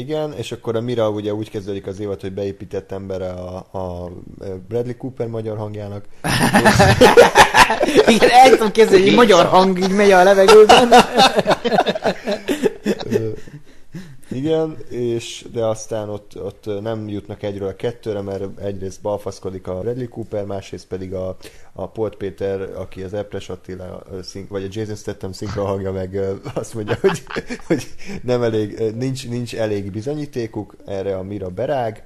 Igen, és akkor a Mira ugye úgy kezdődik az évad, hogy beépített embere a, a Bradley Cooper magyar hangjának. Igen, el tudom képzelni, hogy magyar hang így megy a levegőben. Igen, és de aztán ott, ott nem jutnak egyről a kettőre, mert egyrészt balfaszkodik a Bradley Cooper, másrészt pedig a, a Polt Péter, aki az Epres Attila, szink, vagy a Jason Statham szinkron hangja meg azt mondja, hogy, hogy nem elég, nincs, nincs elég bizonyítékuk, erre a Mira berág,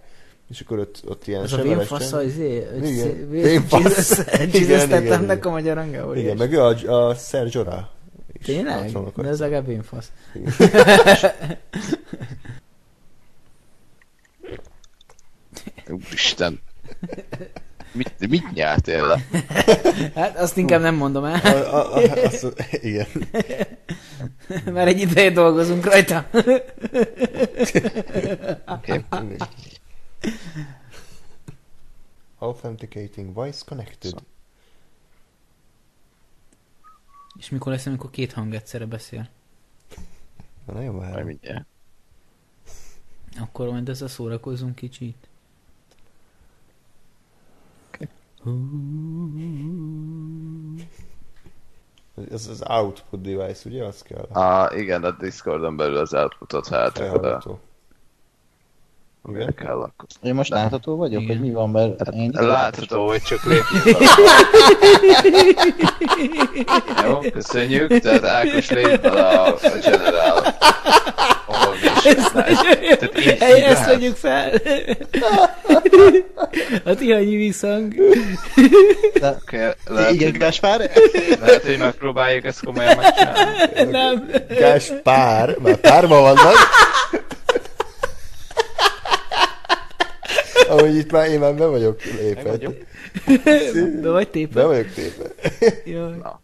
és akkor ott, ott ilyen Az a semeles Vénfasz, csend. izé. Jesus igen. a magyar hangja. Igen, meg ő a, a Jorah is. Tényleg? De ez legalább Vénfasz. Igen. Úristen. Mit, mit nyertél le? Hát azt inkább nem mondom el, A, a, a, azt, igen. mert egy ideje dolgozunk rajta. Okay. Authenticating voice connected. És mikor lesz, amikor két hang egyszerre beszél? Na, várom. mindjárt. Akkor majd ezzel szórakozzunk kicsit. Ez az output device, ugye? Az kell. Ah, igen, a Discordon belül az outputot hát Felhallgató. Igen. kell akkor. Én most látható vagyok, Igen. hogy mi van, mert én Látható, hogy csak lépjünk Jó, köszönjük. Tehát Ákos lép a, a general. Ahol mi is Tehát így, ezt vegyük fel! A tihanyi visszhang. Okay, lehet, Igen, hogy, Gáspár? lehet, hogy megpróbáljuk ezt komolyan megcsinálni. Nem. Gás pár, mert párban vannak. Ahogy itt már én már be vagyok lépve. Be vagy Be tépve? vagyok tépve. Jaj. Na,